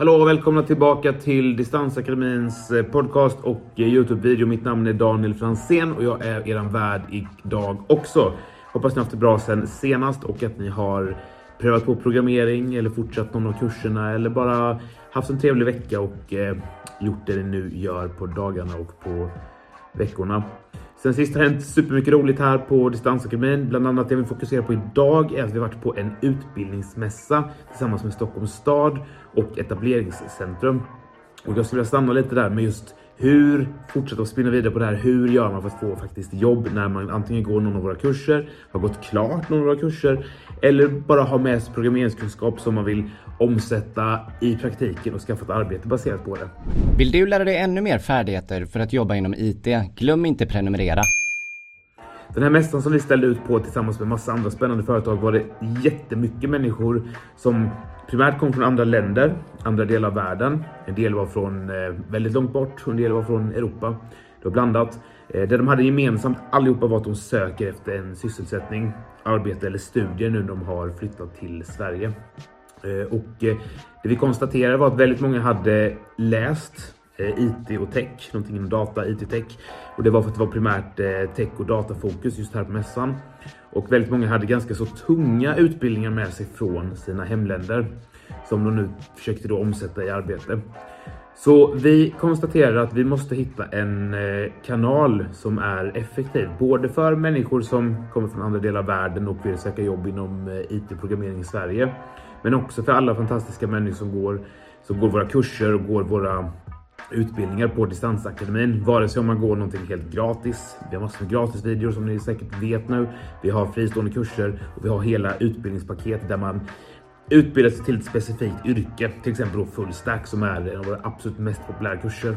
Hallå och välkomna tillbaka till Distansakademins eh, podcast och eh, Youtube-video. Mitt namn är Daniel Fransén och jag är er värd idag också. Hoppas ni har haft det bra sen senast och att ni har prövat på programmering eller fortsatt någon av kurserna eller bara haft en trevlig vecka och eh, gjort det ni nu gör på dagarna och på veckorna. Sen sist har det hänt supermycket roligt här på Distansakademin. Bland annat det vi fokuserar på idag är att vi varit på en utbildningsmässa tillsammans med Stockholms stad och etableringscentrum. Och jag skulle vilja stanna lite där med just hur fortsätta att spinna vidare på det här. Hur gör man för att få faktiskt jobb när man antingen går någon av våra kurser, har gått klart någon av våra kurser eller bara har med sig programmeringskunskap som man vill omsätta i praktiken och skaffa ett arbete baserat på det. Vill du lära dig ännu mer färdigheter för att jobba inom IT? Glöm inte prenumerera. Den här mässan som vi ställde ut på tillsammans med massa andra spännande företag var det jättemycket människor som primärt kom från andra länder, andra delar av världen. En del var från eh, väldigt långt bort och en del var från Europa. Det var blandat. Eh, det de hade gemensamt allihopa var att de söker efter en sysselsättning, arbete eller studier nu när de har flyttat till Sverige. Eh, och eh, det vi konstaterade var att väldigt många hade läst eh, IT och tech, någonting inom data, IT tech. Och det var för att det var primärt tech och datafokus just här på mässan. Och väldigt många hade ganska så tunga utbildningar med sig från sina hemländer som de nu försökte då omsätta i arbete. Så vi konstaterar att vi måste hitta en kanal som är effektiv, både för människor som kommer från andra delar av världen och vill söka jobb inom IT-programmering i Sverige, men också för alla fantastiska människor som går, som går våra kurser och går våra utbildningar på Distansakademin. Vare sig om man går någonting helt gratis. Vi har massor med gratisvideor som ni säkert vet nu. Vi har fristående kurser och vi har hela utbildningspaket där man utbildar sig till ett specifikt yrke. Till exempel då full stack som är en av våra absolut mest populära kurser.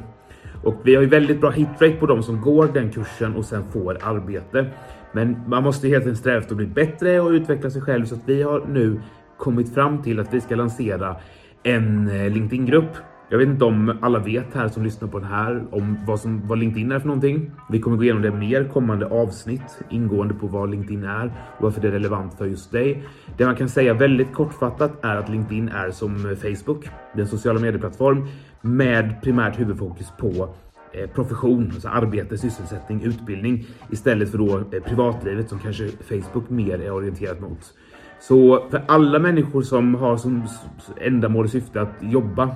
Och vi har ju väldigt bra hitrate på de som går den kursen och sen får arbete. Men man måste helt enkelt sträva efter att bli bättre och utveckla sig själv så att vi har nu kommit fram till att vi ska lansera en eh, LinkedIn-grupp jag vet inte om alla vet här som lyssnar på den här om vad, som, vad LinkedIn är för någonting. Vi kommer gå igenom det mer kommande avsnitt ingående på vad LinkedIn är och varför det är relevant för just dig. Det man kan säga väldigt kortfattat är att LinkedIn är som Facebook, den sociala medieplattform med primärt huvudfokus på eh, profession, alltså arbete, sysselsättning, utbildning istället för då eh, privatlivet som kanske Facebook mer är orienterat mot. Så för alla människor som har som ändamål och syfte att jobba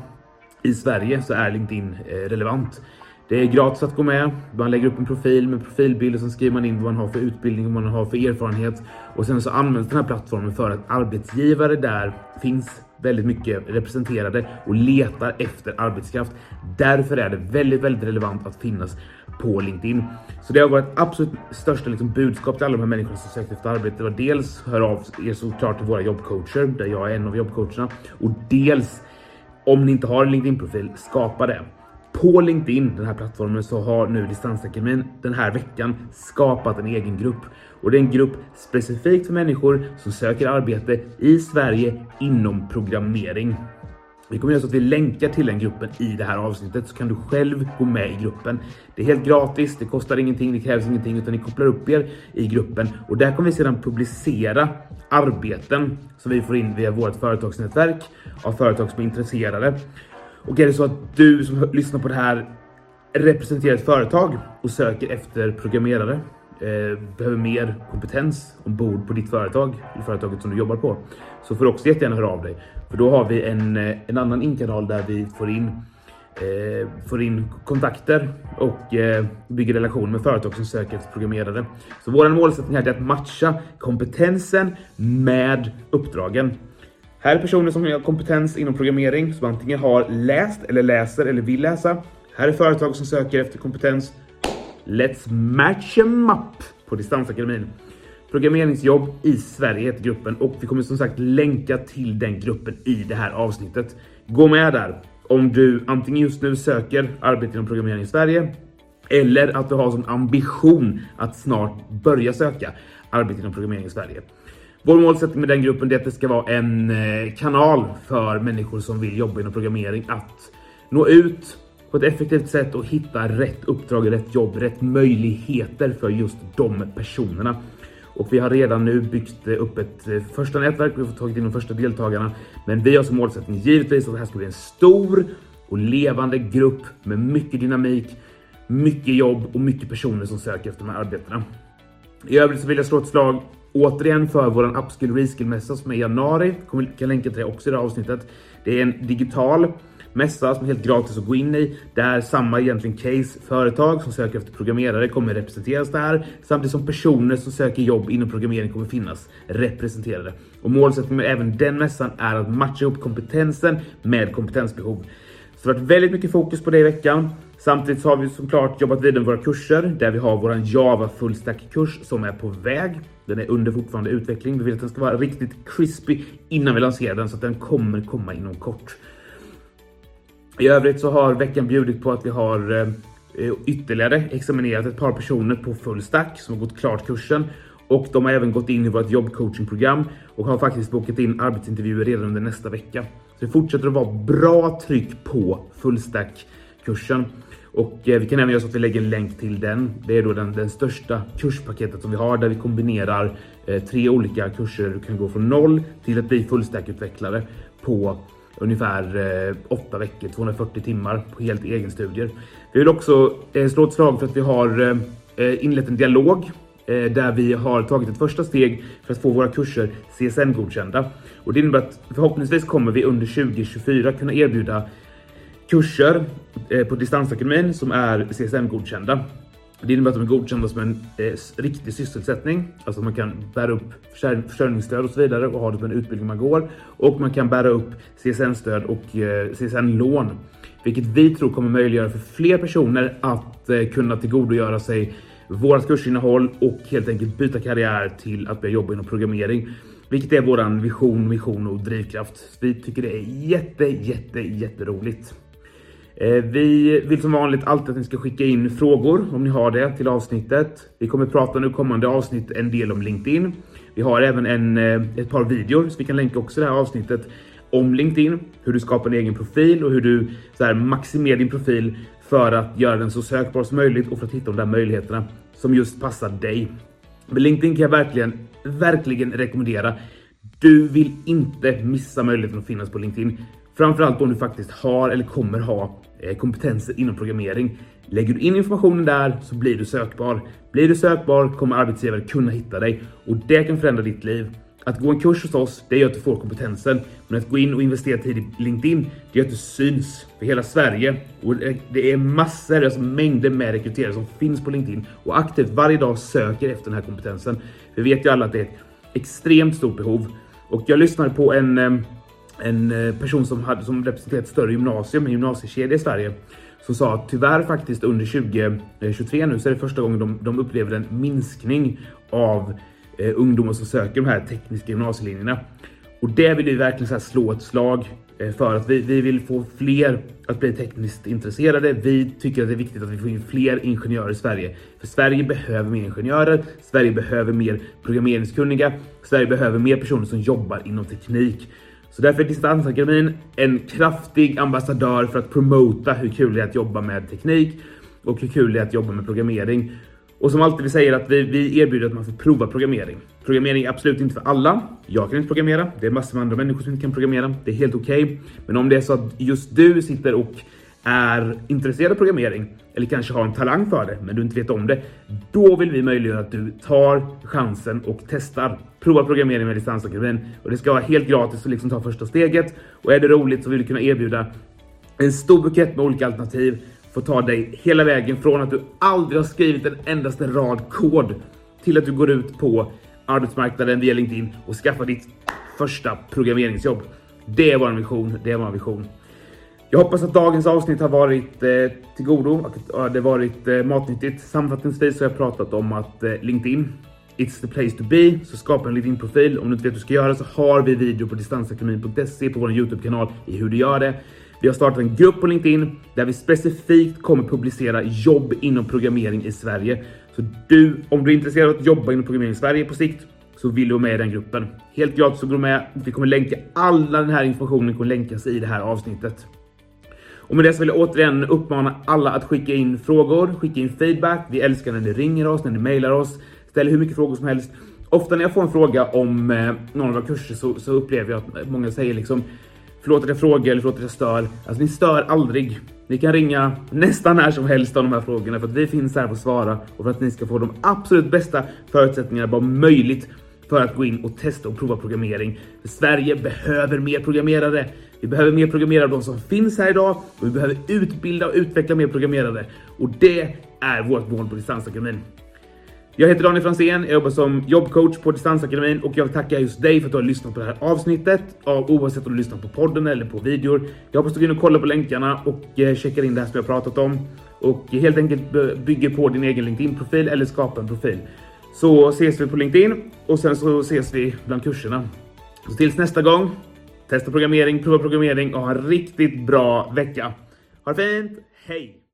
i Sverige så är LinkedIn eh, relevant. Det är gratis att gå med. Man lägger upp en profil med profilbild och sen skriver man in vad man har för utbildning och vad man har för erfarenhet. Och sen så används den här plattformen för att arbetsgivare där finns väldigt mycket representerade och letar efter arbetskraft. Därför är det väldigt, väldigt relevant att finnas på LinkedIn. Så det har varit absolut största liksom, budskap till alla de här människorna som sökt efter arbete. Det var dels hör av er såklart till våra jobbcoacher där jag är en av jobbcoacherna och dels om ni inte har en LinkedIn-profil, skapa det. På LinkedIn, den här plattformen, så har nu Distansakademin den här veckan skapat en egen grupp. Och det är en grupp specifikt för människor som söker arbete i Sverige inom programmering. Vi kommer göra så att vi länkar till den gruppen i det här avsnittet så kan du själv gå med i gruppen. Det är helt gratis, det kostar ingenting, det krävs ingenting utan ni kopplar upp er i gruppen och där kommer vi sedan publicera arbeten som vi får in via vårt företagsnätverk av företag som är intresserade. Och är det så att du som lyssnar på det här representerar ett företag och söker efter programmerare eh, behöver mer kompetens ombord på ditt företag, i företaget som du jobbar på, så får du också jättegärna höra av dig. För då har vi en, eh, en annan inkanal där vi får in eh, får in kontakter och eh, bygger relationer med företag som söker efter programmerare. Så vår målsättning här är att matcha kompetensen med uppdragen. Här är personer som har kompetens inom programmering som antingen har läst eller läser eller vill läsa. Här är företag som söker efter kompetens Let's match em up på Distansakademin. Programmeringsjobb i Sverige heter gruppen och vi kommer som sagt länka till den gruppen i det här avsnittet. Gå med där om du antingen just nu söker arbete inom programmering i Sverige eller att du har som ambition att snart börja söka arbete inom programmering i Sverige. Vår målsättning med den gruppen är att det ska vara en eh, kanal för människor som vill jobba inom programmering att nå ut på ett effektivt sätt och hitta rätt uppdrag, rätt jobb, rätt möjligheter för just de personerna. och vi har redan nu byggt eh, upp ett eh, första nätverk. Vi har tagit in de första deltagarna, men vi har som målsättning givetvis att det här ska bli en stor och levande grupp med mycket dynamik, mycket jobb och mycket personer som söker efter de här arbetena. I övrigt så vill jag slå ett slag återigen för vår Upskill Reskill-mässa som är i januari. Jag kan länka till det också i det här avsnittet. Det är en digital mässa som är helt gratis att gå in i. Där samma egentligen case företag som söker efter programmerare kommer representeras där. Samtidigt som personer som söker jobb inom programmering kommer finnas representerade. Och målsättningen med även den mässan är att matcha ihop kompetensen med kompetensbehov. Så det har varit väldigt mycket fokus på det i veckan. Samtidigt så har vi såklart jobbat vidare med våra kurser där vi har våran Java fullstack kurs som är på väg. Den är under fortfarande utveckling. Vi vill att den ska vara riktigt crispy innan vi lanserar den så att den kommer komma inom kort. I övrigt så har veckan bjudit på att vi har eh, ytterligare examinerat ett par personer på fullstack som har gått klart kursen och de har även gått in i vårt jobbcoachingprogram och har faktiskt bokat in arbetsintervjuer redan under nästa vecka. Så det fortsätter att vara bra tryck på fullstack-kursen. Och eh, vi kan även göra så att vi lägger en länk till den. Det är då den, den största kurspaketet som vi har där vi kombinerar eh, tre olika kurser. Du kan gå från noll till att bli fullstackutvecklare på ungefär eh, åtta veckor, 240 timmar på helt egen studier. Vi vill också eh, slå ett slag för att vi har inlett en dialog där vi har tagit ett första steg för att få våra kurser CSN-godkända. Och det innebär att förhoppningsvis kommer vi under 2024 kunna erbjuda kurser eh, på Distansakademin som är CSN-godkända. Det innebär att de är godkända som en eh, riktig sysselsättning, alltså man kan bära upp försörjningsstöd och så vidare och ha det på en utbildning man går. Och man kan bära upp CSN-stöd och eh, CSN-lån, vilket vi tror kommer möjliggöra för fler personer att eh, kunna tillgodogöra sig vårt kursinnehåll och helt enkelt byta karriär till att börja jobba inom programmering. Vilket är våran vision, mission och drivkraft. Vi tycker det är jätte, jätte, jätteroligt. Eh, vi vill som vanligt alltid att ni ska skicka in frågor om ni har det till avsnittet. Vi kommer prata nu kommande avsnitt en del om LinkedIn. Vi har även en, eh, ett par videor, så vi kan länka också det här avsnittet om LinkedIn, hur du skapar en egen profil och hur du så här, maximerar din profil för att göra den så sökbar som möjligt och för att hitta de där möjligheterna som just passar dig. Men LinkedIn kan jag verkligen, verkligen rekommendera. Du vill inte missa möjligheten att finnas på LinkedIn. Framförallt om du faktiskt har eller kommer ha eh, kompetenser inom programmering. Lägger du in informationen där så blir du sökbar. Blir du sökbar kommer arbetsgivare kunna hitta dig och det kan förändra ditt liv. Att gå en kurs hos oss, det gör att du får kompetensen. Men att gå in och investera tid i LinkedIn, det gör att du syns för hela Sverige. Och det är massor, alltså mängder med rekryterare som finns på LinkedIn och aktivt varje dag söker efter den här kompetensen. Vi vet ju alla att det är ett extremt stort behov. Och jag lyssnade på en, eh, en eh, person som, hade, som representerar ett större gymnasium, en gymnasiekedja i Sverige som sa att tyvärr faktiskt under 2023 nu så är det första gången de, de upplever en minskning av eh, ungdomar som söker de här tekniska gymnasielinjerna. Och det vill vi verkligen så slå ett slag eh, för att vi, vi vill få fler att bli tekniskt intresserade. Vi tycker att det är viktigt att vi får in fler ingenjörer i Sverige. För Sverige behöver mer ingenjörer, Sverige behöver mer programmeringskunniga, Sverige behöver mer personer som jobbar inom teknik. Så därför är Distansakademin en kraftig ambassadör för att promota hur kul det är att jobba med teknik och hur kul det är att jobba med programmering. Och som alltid vi säger att vi, vi erbjuder att man får prova programmering. Programmering är absolut inte för alla. Jag kan inte programmera. Det är massor med andra människor som inte kan programmera. Det är helt okej. Okay. Men om det är så att just du sitter och är intresserad av programmering eller kanske har en talang för det, men du inte vet om det. Då vill vi möjliggöra att du tar chansen och testar. Prova programmering med Distansakademin och det ska vara helt gratis att liksom ta första steget. Och är det roligt så vill vi kunna erbjuda en stor bukett med olika alternativ får ta dig hela vägen från att du aldrig har skrivit en endaste rad kod till att du går ut på arbetsmarknaden via LinkedIn och skaffar ditt första programmeringsjobb. Det är vår vision. Det är vår vision. Jag hoppas att dagens avsnitt har varit eh, till godo och att det varit eh, matnyttigt. Sammanfattningsvis så har jag pratat om att eh, LinkedIn It's the place to be, så skapa en LinkedIn-profil. Om du inte vet hur du ska göra så har vi video på distansakademin.se på vår YouTube-kanal i hur du gör det. Vi har startat en grupp på LinkedIn där vi specifikt kommer publicera jobb inom programmering i Sverige. Så du, om du är intresserad av att jobba inom programmering i Sverige på sikt så vill du vara med i den gruppen. Helt gratis så går du med. Vi kommer länka alla den här informationen kommer länkas i det här avsnittet. Och med det så vill jag återigen uppmana alla att skicka in frågor, skicka in feedback. Vi älskar när ni ringer oss, när ni mejlar oss, ställer hur mycket frågor som helst. Ofta när jag får en fråga om eh, någon av våra kurser så, så, upplever jag att många säger liksom Förlåt att jag frågar eller förlåt att jag stör. Alltså ni stör aldrig. Ni kan ringa nästan när som helst om de här frågorna för att vi finns här för att svara och för att ni ska få de absolut bästa förutsättningarna bara möjligt för att gå in och testa och prova programmering. För Sverige behöver mer programmerare. Vi behöver mer programmerare av de som finns här idag och vi behöver utbilda och utveckla mer programmerare. Och det är vårt mål på Distansakademin. Jag heter Daniel Franzén, jag jobbar som jobbcoach på Distansakademin och jag vill tacka just dig för att du har lyssnat på det här avsnittet. Oavsett om du lyssnar på podden eller på videor. Jag hoppas du går in och kollar på länkarna och eh, checkar in det här som jag pratat om. Och helt enkelt bygger på din egen LinkedIn-profil eller skapar en profil. Så ses vi på LinkedIn och sen så ses vi bland kurserna. Så tills nästa gång, testa programmering, prova programmering och ha en riktigt bra vecka. Ha det fint, hej!